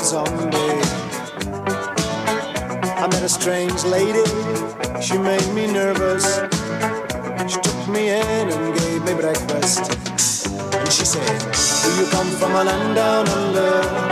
Full I met a strange lady, she made me nervous. She took me in and gave me breakfast. And she said, do you come from a land down under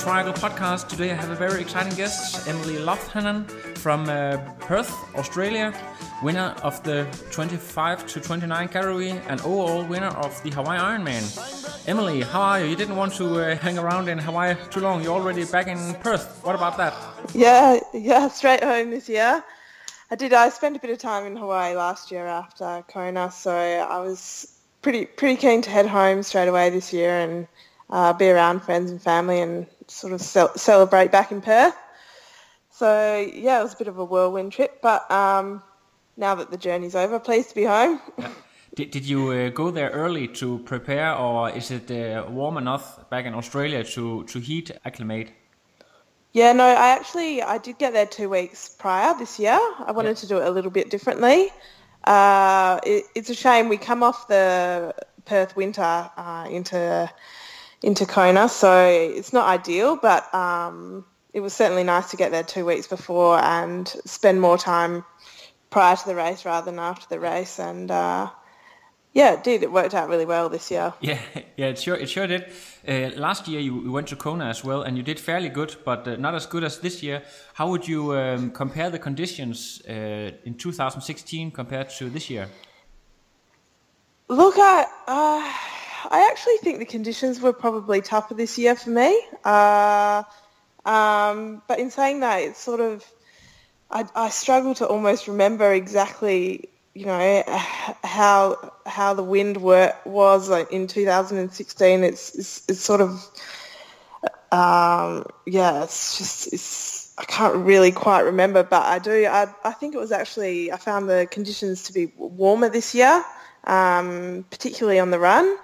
Triangle Podcast. Today I have a very exciting guest, Emily Loughnan from uh, Perth, Australia, winner of the 25 to 29 category and overall winner of the Hawaii Ironman. Emily, how are you? You didn't want to uh, hang around in Hawaii too long. You're already back in Perth. What about that? Yeah, yeah, straight home this year. I did. I spent a bit of time in Hawaii last year after Kona, so I was pretty pretty keen to head home straight away this year and uh, be around friends and family and sort of cel- celebrate back in Perth. So yeah, it was a bit of a whirlwind trip, but um, now that the journey's over, pleased to be home. Did, did you uh, go there early to prepare or is it uh, warm enough back in Australia to, to heat acclimate? Yeah, no, I actually I did get there two weeks prior this year. I wanted to do it a little bit differently. Uh, it, it's a shame we come off the Perth winter uh, into into Kona, so it's not ideal. But um, it was certainly nice to get there two weeks before and spend more time prior to the race rather than after the race. And uh, yeah, it did. It worked out really well this year. Yeah, yeah, it sure it sure did. Uh, last year you, you went to Kona as well, and you did fairly good, but uh, not as good as this year. How would you um, compare the conditions uh, in 2016 compared to this year? Look, I, uh, I actually think the conditions were probably tougher this year for me. Uh, um, but in saying that, it's sort of, I, I struggle to almost remember exactly, you know, how how the wind were, was like in 2016. It's, it's, it's sort of, um, yeah, it's just, it's, I can't really quite remember, but I do, I, I think it was actually, I found the conditions to be warmer this year, um, particularly on the run.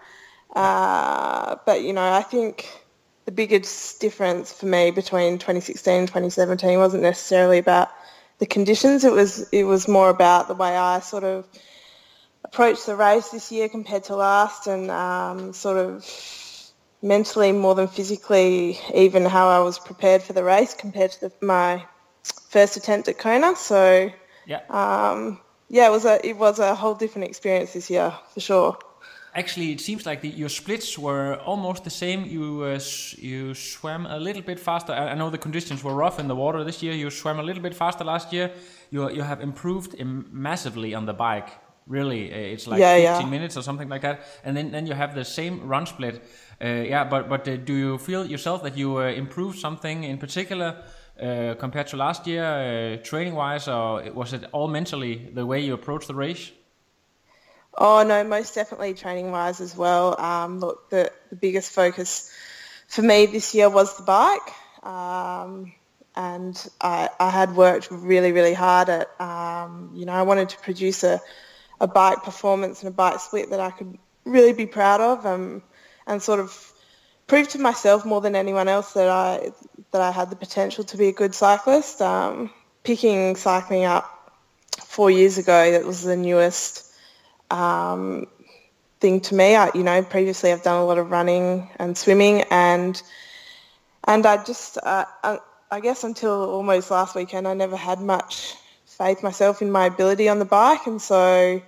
Uh, but, you know, I think the biggest difference for me between 2016 and 2017 wasn't necessarily about the conditions. It was, it was more about the way I sort of approached the race this year compared to last and um, sort of mentally more than physically even how I was prepared for the race compared to the, my first attempt at Kona. So Yeah. um, yeah, it was a it was a whole different experience this year for sure. Actually, it seems like the, your splits were almost the same. You uh, you swam a little bit faster. I, I know the conditions were rough in the water this year. You swam a little bit faster last year. You you have improved im- massively on the bike. Really, uh, it's like Yeah, 15 yeah. minutes or something like that. And then, then you have the same run split. Uh, yeah, but but uh, do you feel yourself that you uh, improved something in particular uh, compared to last year, uh, training wise, or was it all mentally the way you approached the race? Oh no, most definitely training wise as well. Um, look, the, the biggest focus for me this year was the bike, um, and I, I had worked really really hard at. Um, you know, I wanted to produce a, a bike performance and a bike split that I could really be proud of, um, and sort of prove to myself more than anyone else that I that I had the potential to be a good cyclist. Um, picking cycling up four years ago, that was the newest um, thing to me. I, you know, previously I've done a lot of running and swimming, and and I just, uh, I, I guess until almost last weekend, I never had much faith myself in my ability on the bike, and so,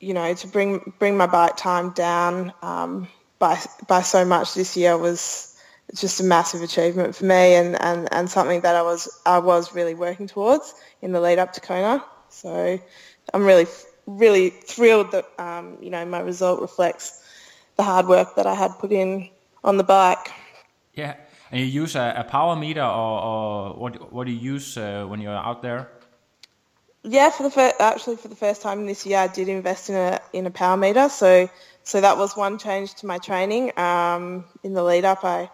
you know, to bring bring my bike time down um, by by so much this year was just a massive achievement for me, and, and, and something that I was I was really working towards in the lead up to Kona. So I'm really really thrilled that um, you know my result reflects the hard work that I had put in on the bike. Yeah, and you use a, a power meter, or, or what? What do you use uh, when you're out there? Yeah, for the fir- actually for the first time this year, I did invest in a in a power meter. So so that was one change to my training. Um, in the lead up, I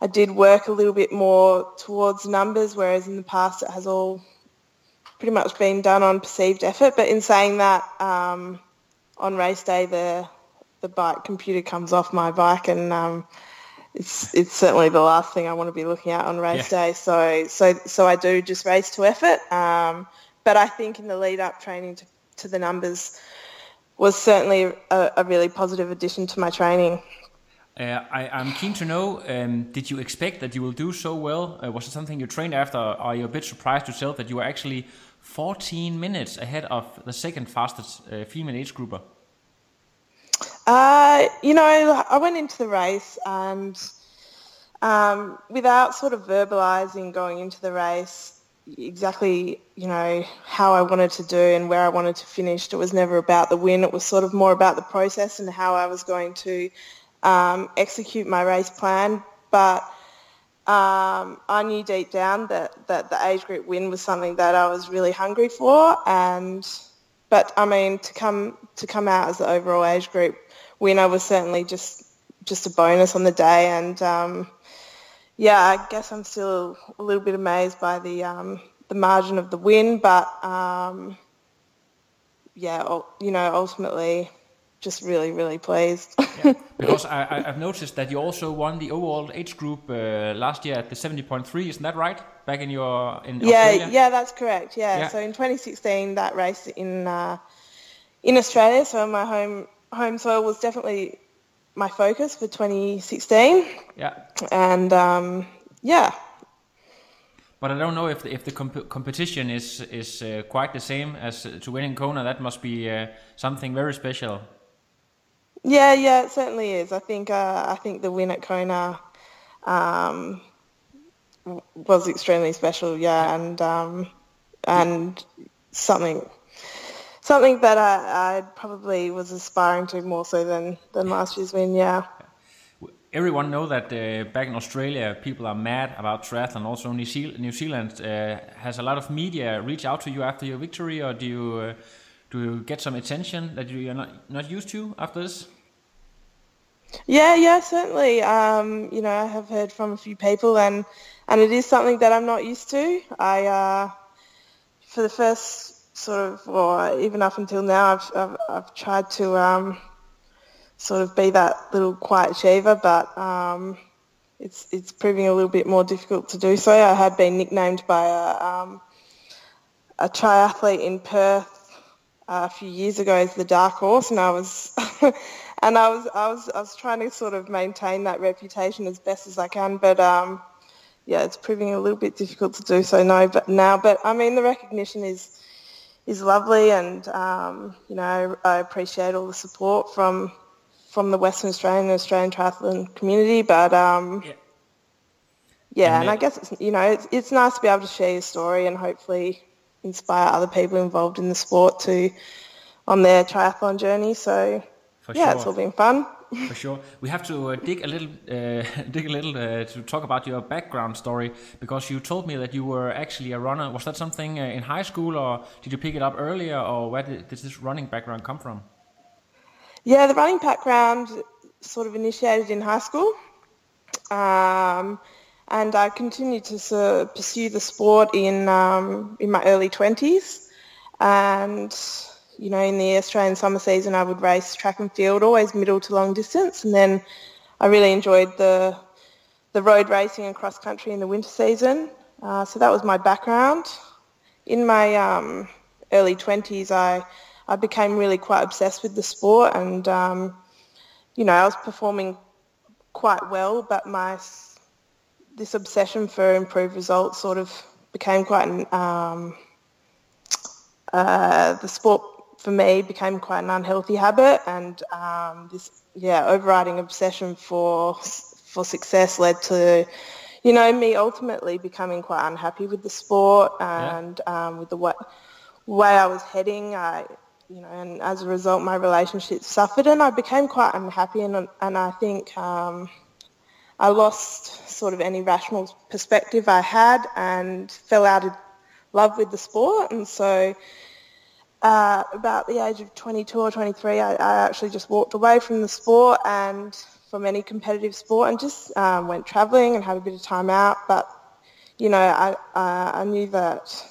I did work a little bit more towards numbers, whereas in the past it has all pretty much been done on perceived effort. But in saying that, um, on race day, the the bike computer comes off my bike, and um, it's it's certainly the last thing I want to be looking at on race Yeah. day. So so so I do just race to effort. Um, but I think in the lead up training to, to the numbers was certainly a, a really positive addition to my training. Uh, I, I'm keen to know, um, did you expect that you will do so well? Uh, was it something you trained after? Are you a bit surprised yourself that you were actually 14 minutes ahead of the second fastest uh, female age grouper? Uh, you know, I went into the race and um, without sort of verbalising going into the race exactly, you know, how I wanted to do and where I wanted to finish. It was never about the win. It was sort of more about the process and how I was going to um, execute my race plan. But um, I knew deep down that, that the age group win was something that I was really hungry for. And but I mean, to come to come out as the overall age group winner was certainly just just a bonus on the day. And um, yeah, I guess I'm still a little bit amazed by the um, the margin of the win, but um, yeah, you know, ultimately, just really, really pleased. Because I, I've noticed that you also won the overall age group uh, last year at the 70.3, isn't that right? Back in your in yeah, Australia? yeah, that's correct. Yeah. Yeah. So in 2016, that race in uh, in Australia, so my home home soil was definitely my focus for 2016, Yeah. and um, yeah, But I don't know if the, if the comp- competition is is uh, quite the same as uh, to winning Kona. That must be uh, something very special. Yeah, yeah, it certainly is. I think uh, I think the win at Kona um, was extremely special. Yeah, and um, and something something that I, I probably was aspiring to more so than than last year's win. Yeah. Everyone know that uh, back in Australia, people are mad about triathlon. Also, New, New Zealand uh, has a lot of media reach out to you after your victory, or do you uh, do you get some attention that you are not not used to after this? Yeah, yeah, certainly. Um, you know, I have heard from a few people, and and it is something that I'm not used to. I, uh, for the first sort of, or even up until now, I've I've, I've tried to um, sort of be that little quiet achiever, but um, it's it's proving a little bit more difficult to do so. I had been nicknamed by a um, a triathlete in Perth uh, a few years ago as the dark horse, and I was and I was I was I was trying to sort of maintain that reputation as best as I can, but um, yeah, it's proving a little bit difficult to do so no, but now. But I mean, the recognition is is lovely, and um, you know, I appreciate all the support from from the Western Australian and Australian triathlon community, but um, Yeah. yeah, And and I guess it's you know it's it's nice to be able to share your story and hopefully inspire other people involved in the sport to on their triathlon journey. So For yeah, sure. it's all been fun. For sure, we have to uh, dig a little, uh, dig a little uh, to talk about your background story because you told me that you were actually a runner. Was that something uh, in high school, or did you pick it up earlier, or where did, did this running background come from? Yeah, the running background sort of initiated in high school. Um, and I continued to pursue the sport in um, in my early 20s. And, you know, in the Australian summer season, I would race track and field, always middle to long distance. And then I really enjoyed the, the road racing and cross country in the winter season. Uh, so that was my background. In my um, early 20s, I, I became really quite obsessed with the sport and, um, you know, I was performing quite well, but my this obsession for improved results sort of became quite an, um, uh, the sport for me became quite an unhealthy habit and um, this yeah overriding obsession for for success led to you know me ultimately becoming quite unhappy with the sport and um, with the way, way I was heading I you know, and as a result, my relationship suffered, and I became quite unhappy, and and I think um, I lost sort of any rational perspective I had, and fell out of love with the sport, and so. Uh, about the age of 22 or 23, I, I, actually just walked away from the sport and from any competitive sport and just um, went travelling and had a bit of time out. But, you know, I, uh, I knew that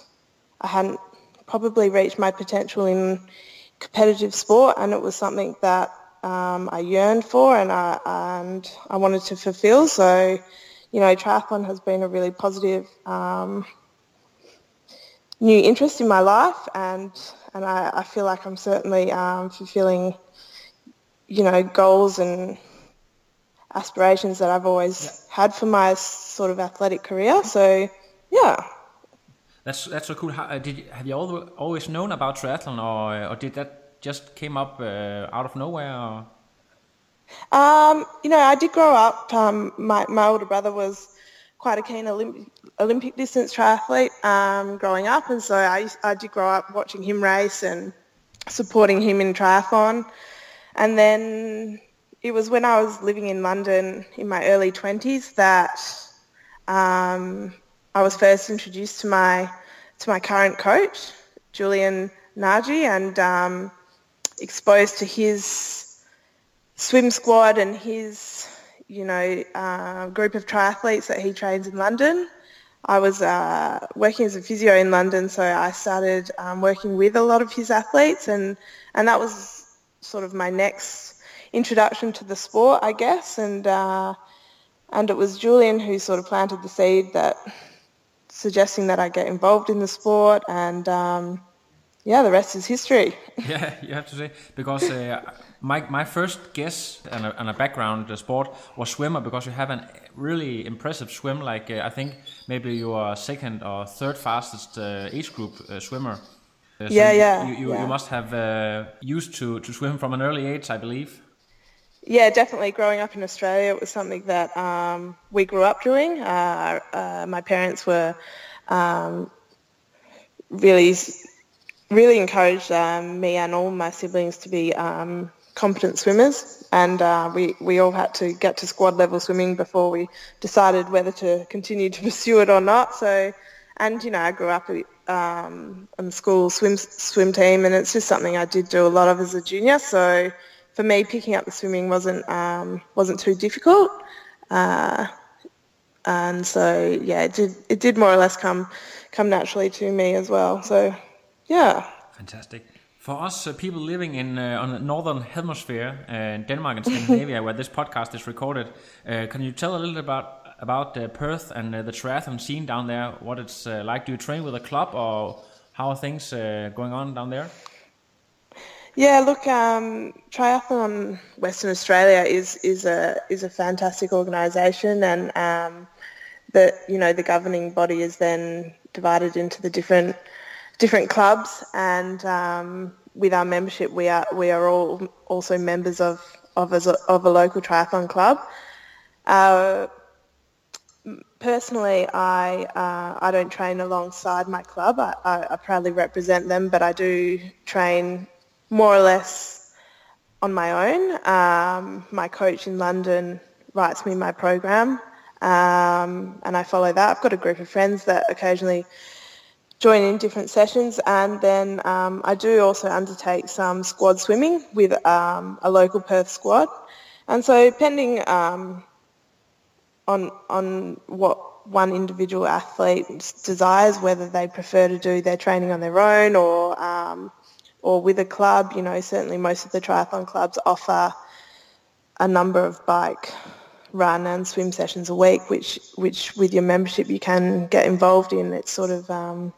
I hadn't probably reached my potential in competitive sport, and it was something that um, I yearned for and I, and I wanted to fulfil. So, you know, triathlon has been a really positive um, new interest in my life, and and I, I feel like I'm certainly um, fulfilling, you know, goals and aspirations that I've always yeah. had for my sort of athletic career. So, yeah. That's that's so cool. How, uh, did you, have you always known about triathlon, or or did that just came up uh, out of nowhere? Or? Um, you know, I did grow up. Um, my my older brother was quite a keen Olympic, Olympic distance triathlete um, growing up, and so I I did grow up watching him race and supporting him in triathlon. And then it was when I was living in London in my early 20s that um, I was first introduced to my to my current coach, Julian Nagy, and um, exposed to his swim squad and his you know uh, group of triathletes that he trains in London. I was uh, working as a physio in London, so I started um, working with a lot of his athletes, and and that was sort of my next introduction to the sport, I guess, and uh, and it was Julian who sort of planted the seed that suggesting that I get involved in the sport, and um, yeah, the rest is history. yeah, you have to say because uh, my my first guess and a, and a background uh, sport was swimmer because you have a really impressive swim. Like uh, I think maybe you are second or third fastest uh, age group uh, swimmer. Uh, so yeah, yeah you, you, yeah. you must have used to, to swim from an early age, I believe. Yeah, definitely. Growing up in Australia, it was something that um, we grew up doing. Uh, uh, my parents were um, really, really encouraged um, me and all my siblings to be um, competent swimmers, and uh, we we all had to get to squad level swimming before we decided whether to continue to pursue it or not. So, and you know, I grew up um, the school swim swim team, and it's just something I did do a lot of as a junior. So for me, picking up the swimming wasn't um, wasn't too difficult, uh, and so yeah, it did it did more or less come come naturally to me as well. So yeah, fantastic. For us uh, people living in uh, on the northern hemisphere, uh, Denmark and Scandinavia, where this podcast is recorded, uh, can you tell a little about about uh, Perth and the triathlon scene down there? What it's like? Do you train with a club, or how are things going on down there? Yeah, look, um, Triathlon Western Australia is is a is a fantastic organisation, and um, the you know the governing body is then divided into the different different clubs, and um, with our membership, we are we are all also members of of a, of a local triathlon club. Uh, personally, I uh, I don't train alongside my club. I, I, I proudly represent them, but I do train more or less on my own. Um, my coach in London writes me my program um, and I follow that. I've got a group of friends that occasionally join in different sessions and then um, I do also undertake some squad swimming with um, a local Perth squad. And so depending um, on, on what one individual athlete desires, whether they prefer to do their training on their own or um, or with a club, you know, certainly most of the triathlon clubs offer a number of bike run and swim sessions a week, which which with your membership you can get involved in. It's sort of um,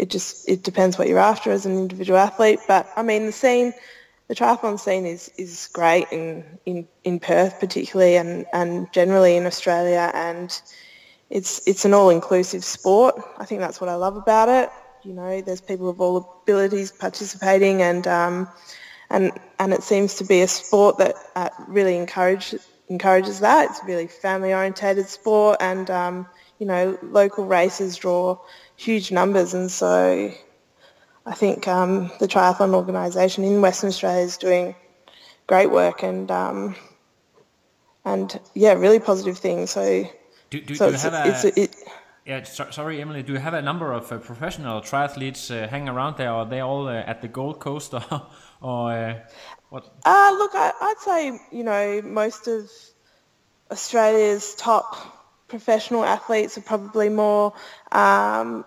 it just it depends what you're after as an individual athlete. But I mean the scene, the triathlon scene is is great in in, in Perth particularly and, and generally in Australia and it's it's an all inclusive sport. I think that's what I love about it. You know, there's people of all abilities participating, and um, and and it seems to be a sport that uh, really encourage, encourages that. It's a really family orientated sport, and um, you know, local races draw huge numbers, and so I think um, the triathlon organisation in Western Australia is doing great work and um, and yeah, really positive things. So, do, do, so do you have a, it, yeah, so, sorry, Emily. Do you have a number of uh, professional triathletes uh, hanging around there, or are they all uh, at the Gold Coast, or, or uh, what? Uh, look, I, I'd say you know most of Australia's top professional athletes are probably more um,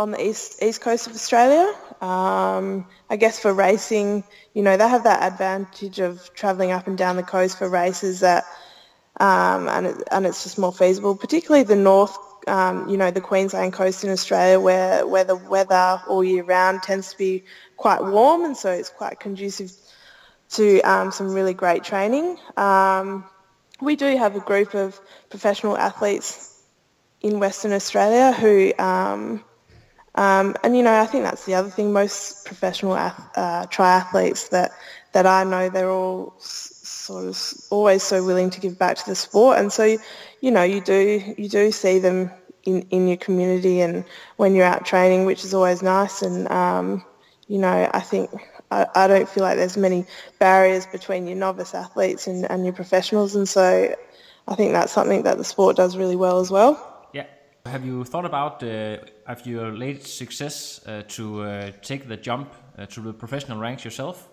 on the east east coast of Australia. Um, I guess for racing, you know, they have that advantage of travelling up and down the coast for races that, um, and it, and it's just more feasible, particularly the north. Um, you know, the Queensland coast in Australia, where where the weather all year round tends to be quite warm, and so it's quite conducive to um, some really great training. Um, we do have a group of professional athletes in Western Australia who um, and you know, I think that's the other thing. Most professional uh, triathletes that that I know, they're all sort of always so willing to give back to the sport, and so you know, you do you do see them in in your community and when you're out training, which is always nice. And um, you know, I think I, I, don't feel like there's many barriers between your novice athletes and, and your professionals, and so I think that's something that the sport does really well as well. Yeah. Have you thought about uh, of your late success uh, to uh, take the jump uh, to the professional ranks yourself?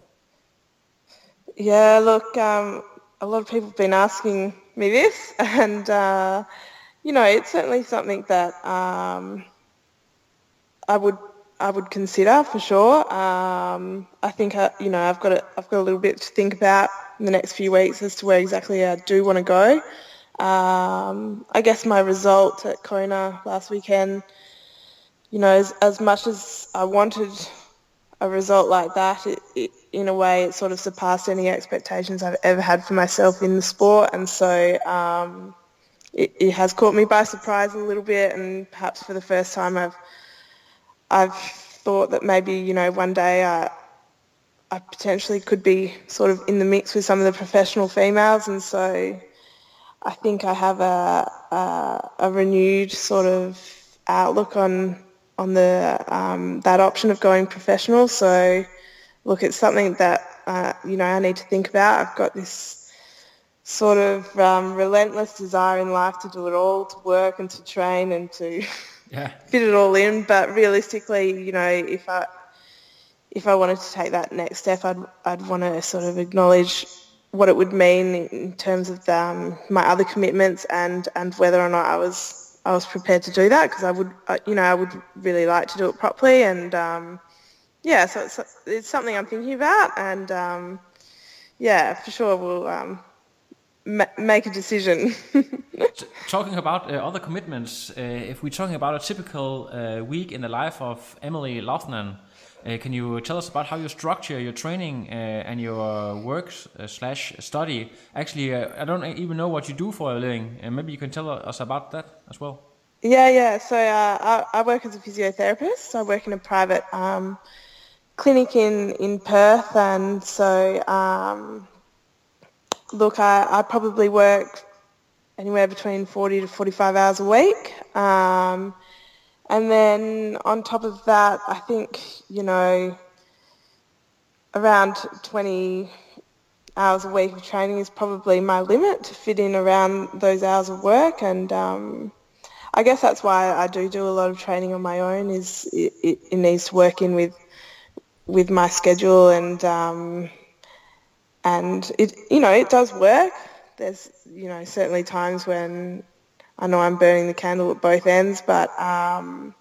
Yeah, look, um, a lot of people have been asking me this, and uh, you know, it's certainly something that um, I would I would consider for sure. Um, I think I, you know I've got a, I've got a little bit to think about in the next few weeks as to where exactly I do want to go. Um, I guess my result at Kona last weekend, you know, as, as much as I wanted a result like that, it, it, in a way it sort of surpassed any expectations I've ever had for myself in the sport. And so um, it, it, has caught me by surprise a little bit and perhaps for the first time I've, I've thought that maybe, you know, one day I, I potentially could be sort of in the mix with some of the professional females. And so I think I have a, a, a renewed sort of outlook on on the um, that option of going professional. So, look, it's something that uh, you know I need to think about. I've got this sort of um, relentless desire in life to do it all, to work and to train and to yeah. fit it all in. But realistically, you know, if I if I wanted to take that next step, I'd I'd want to sort of acknowledge what it would mean in terms of the, um, my other commitments and, and whether or not I was I was prepared to do that because I would uh, you know I would really like to do it properly and um, yeah so it's, it's something I'm thinking about and um, yeah for sure we'll um, ma- make a decision. talking about uh, other commitments, uh, if we're talking about a typical uh, week in the life of Emily Loughnan, uh, can you tell us about how you structure your training uh, and your work uh, slash study? Actually, I don't even know what you do for a living, and maybe you can tell us about that as well. Yeah, yeah. So I, I, work as a physiotherapist. I work in a private um, clinic in, in Perth, and so um, look, I, I probably work anywhere between 40 to 45 hours a week. Um, and then on top of that, I think, you know, around 20 hours a week of training is probably my limit to fit in around those hours of work. And um, I guess that's why I do do a lot of training on my own is it, it, it needs to work in with with my schedule and um, and it you know it does work. There's you know certainly times when I know I'm burning the candle at both ends, but um,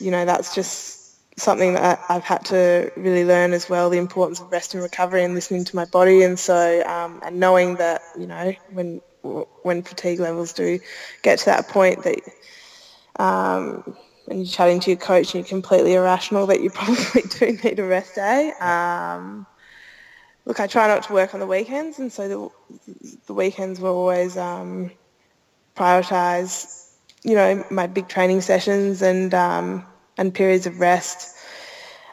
you know that's just something that I've had to really learn as well. The importance of rest and recovery and listening to my body, and so um, and knowing that you know when when fatigue levels do get to that point that um, and you're chatting to your coach and you're completely irrational that you probably do need a rest day. Um, look, I try not to work on the weekends, and so the, the weekends were always um, prioritize, you know, my big training sessions and um, and periods of rest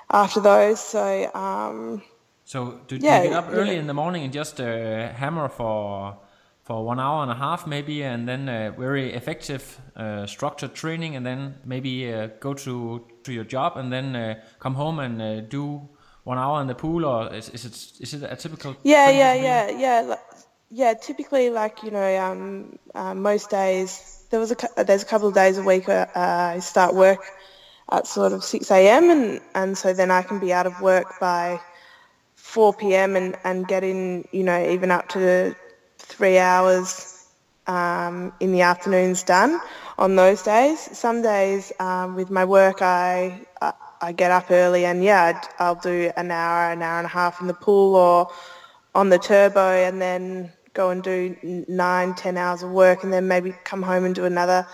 after those. So. Um, so do, yeah, you get up early yeah. in the morning and just uh, hammer for for one hour and a half maybe, and then uh, very effective uh, structured training, and then maybe uh, go to to your job, and then uh, come home and uh, do one hour in the pool, or is, is it is it a typical? Yeah, yeah, yeah, yeah, yeah. Typically, like you know, um, uh, most days there was a there's a couple of days a week uh, I start work at sort of six a.m. and and so then I can be out of work by four p.m. and and get in, you know, even up to three hours um, in the afternoons done on those days. Some days um, with my work, I, I I get up early and yeah, I'll do an hour, an hour and a half in the pool or on the turbo, and then go and do nine, ten hours of work, and then maybe come home and do another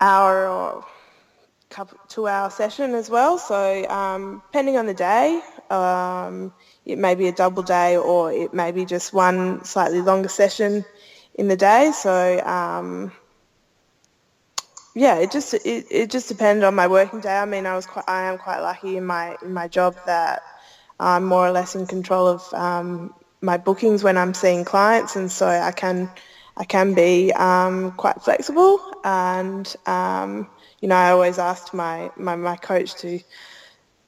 hour or couple two hour session as well. So um, depending on the day, um, it may be a double day or it may be just one slightly longer session in the day. So um, yeah, it just it, it just depended on my working day. I mean, I was quite I am quite lucky in my in my job that I'm more or less in control of um, my bookings when I'm seeing clients, and so I can I can be um, quite flexible. And um, you know, I always asked my, my, my coach to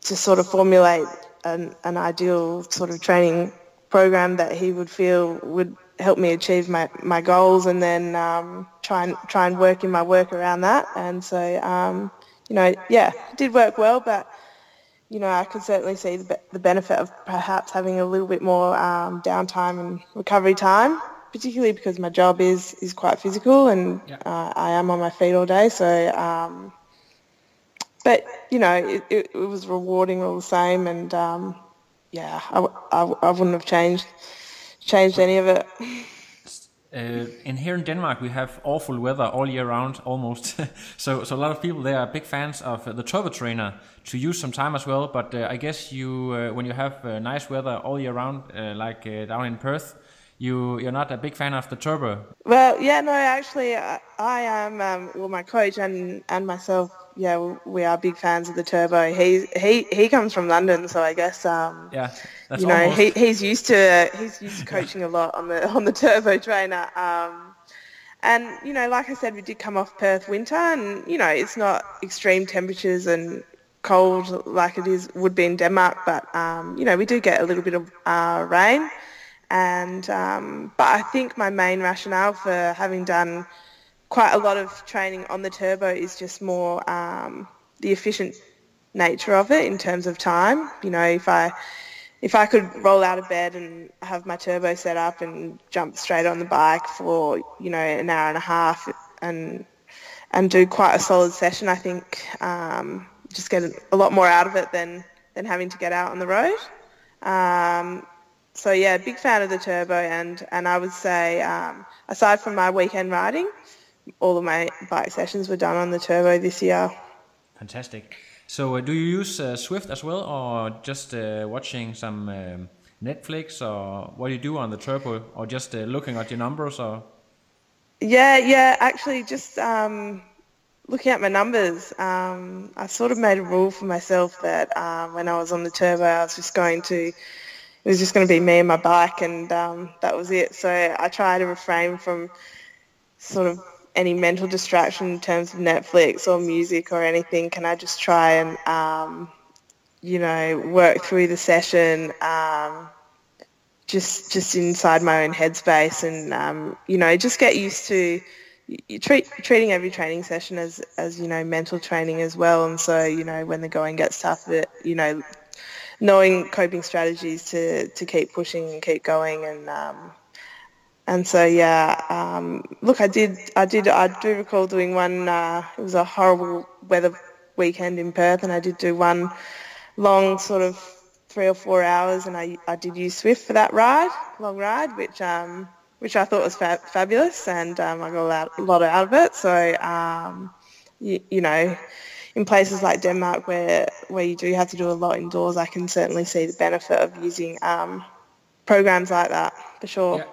to sort of formulate an, an ideal sort of training program that he would feel would help me achieve my, my goals and then um, try and try and work in my work around that. And so, um, you know, yeah, it did work well, but you know, I could certainly see the, the benefit of perhaps having a little bit more um, downtime and recovery time, particularly because my job is, is quite physical and Yeah. uh, I am on my feet all day. So, um, but you know, it, it, it was rewarding all the same, and um, yeah, I, I I wouldn't have changed changed any of it. Uh, in here in Denmark, we have awful weather all year round, almost. so, so a lot of people they are big fans of uh, the turbo trainer to use some time as well. But uh, I guess you, uh, when you have uh, nice weather all year round, uh, like uh, down in Perth, you you're not a big fan of the turbo. Well, yeah, no, actually, I, I am. Um, well, my coach and and myself, yeah, we- we are big fans of the turbo. He he he comes from London, so I guess um, Yeah, that's you know almost. he, he's used to he's used to coaching a lot on the on the turbo trainer. Um, and you know, like I said, we did come off Perth winter, and you know, it's not extreme temperatures and cold like it is would be in Denmark, but um, you know, we do get a little bit of uh, rain. And um, but I think my main rationale for having done quite a lot of training on the turbo is just more um, the efficient nature of it in terms of time. You know, if I if I could roll out of bed and have my turbo set up and jump straight on the bike for you know an hour and a half and and do quite a solid session, I think um, just get a lot more out of it than than having to get out on the road. Um, so yeah, big fan of the turbo, and and I would say um, aside from my weekend riding, all of my bike sessions were done on the turbo this year. Fantastic. So, uh, do you use uh, Zwift as well, or just uh, watching some um, Netflix, or what do you do on the turbo, or just looking at your numbers, or? Yeah, yeah. Actually, just um, looking at my numbers, um, I sort of made a rule for myself that um, when I was on the turbo, I was just going to. It was just going to be me and my bike, and um, that was it. So I try to refrain from sort of any mental distraction in terms of Netflix or music or anything. Can I just try and um, you know work through the session? Um, just just inside my own headspace and um, you know just get used to treat treating every training session as as you know mental training as well and so you know when the going gets tough it, you know knowing coping strategies to to keep pushing and keep going and um, and so yeah um, look I did I did I do recall doing one uh, it was a horrible weather weekend in Perth and I did do one long sort of three or four hours, and I, I did use Zwift for that ride, long ride, which um which I thought was fa- fabulous, and um, I got a lot, out of it. So um, you, you know, in places like Denmark where where you do have to do a lot indoors, I can certainly see the benefit of using um, programs like that for sure. Yeah.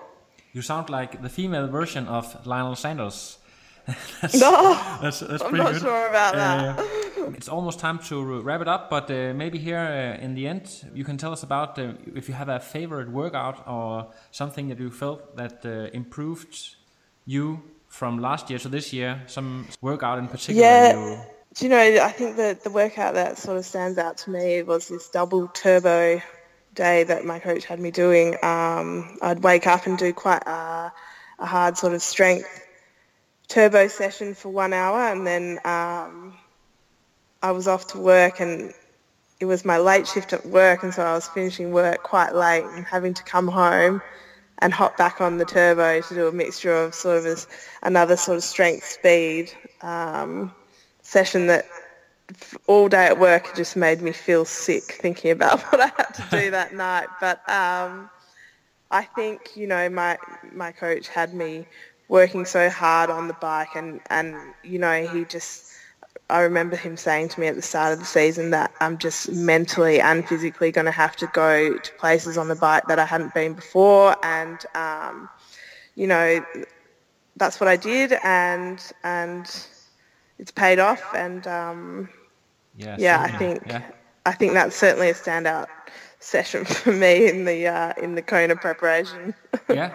You sound like the female version of Lionel Sanders. that's, No, that's, that's I'm not good. sure about that. Uh, it's almost time to wrap it up, but uh, maybe here uh, in the end, you can tell us about uh, if you have a favorite workout or something that you felt that uh, improved you from last year to this year. Some workout in particular. Yeah. You, Do you know, I think that the workout that sort of stands out to me was this double turbo day that my coach had me doing. Um, I'd wake up and do quite a, a hard sort of strength turbo session for one hour and then um, I was off to work and it was my late shift at work and so I was finishing work quite late and having to come home and hop back on the turbo to do a mixture of sort of another sort of strength speed um, session that all day at work just made me feel sick thinking about what I had to do that night. But um, I think you know my my coach had me working so hard on the bike, and and you know he just. I remember him saying to me at the start of the season that I'm just mentally and physically going to have to go to places on the bike that I hadn't been before, and um, you know that's what I did, and and it's paid off, and um, yeah, yeah, I certainly. think Yeah. I think that's certainly a standout session for me in the uh, in the Kona preparation. yeah,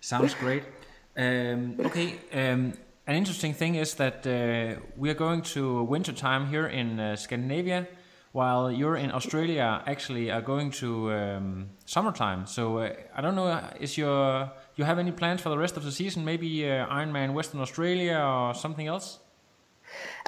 sounds great. Um, okay, um, an interesting thing is that uh, we are going to winter time here in uh, Scandinavia, while you're in Australia actually are going to um, summertime. So uh, I don't know, uh, is your you have any plans for the rest of the season? Maybe uh, Ironman Western Australia or something else?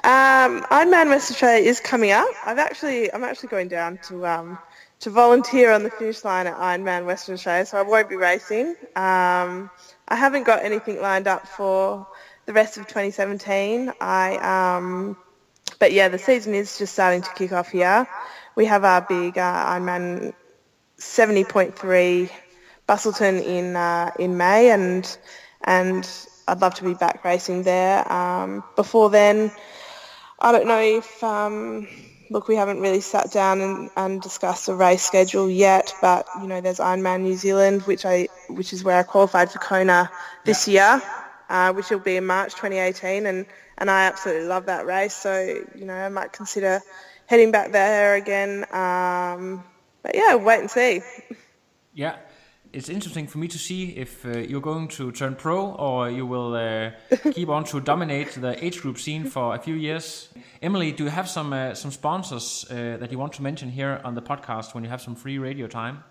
Um, Ironman West Australia is coming up. I've actually I'm actually going down to um, to volunteer on the finish line at Ironman Western Australia, so I won't be racing. Um, I haven't got anything lined up for the rest of 2017. I um, but yeah, the season is just starting to kick off here. We have our big uh, Ironman 70.3 Busselton in uh, in May, and and I'd love to be back racing there. Um, before then, I don't know if um, look, we haven't really sat down and, and discussed a race schedule yet, but you know, there's Ironman New Zealand, which I which is where I qualified for Kona this year, uh, which will be in March 2018, and and I absolutely love that race. So you know, I might consider heading back there again. Um, but yeah, wait and see. Yeah, it's interesting for me to see if uh, you're going to turn pro or you will uh, keep on to dominate the age group scene for a few years. Emily, do you have some uh, some sponsors uh, that you want to mention here on the podcast when you have some free radio time?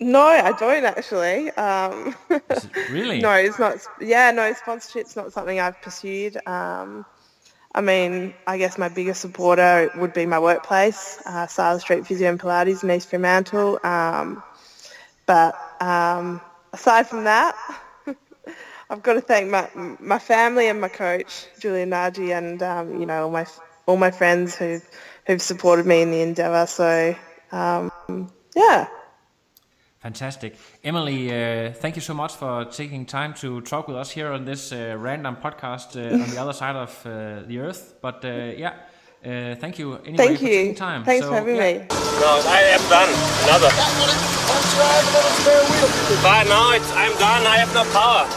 No, I don't actually. Um, really? no, it's not. Yeah, no, sponsorship's not something I've pursued. Um, I mean, I guess my biggest supporter would be my workplace, uh, Street Physio and Pilates in East Fremantle. Um, but um, aside from that, I've got to thank my my family and my coach, Julian Nagy, and um, you know all my all my friends who who've supported me in the endeavour. So um, yeah. Fantastic. Emily, uh, thank you so much for taking time to talk with us here on this uh, random podcast uh, on the other side of uh, the earth. But uh, yeah, uh, thank you anyway Thank for you. time. Thanks So, for having yeah. me. No, I am done. Another. But now it's, I'm done. I have no power.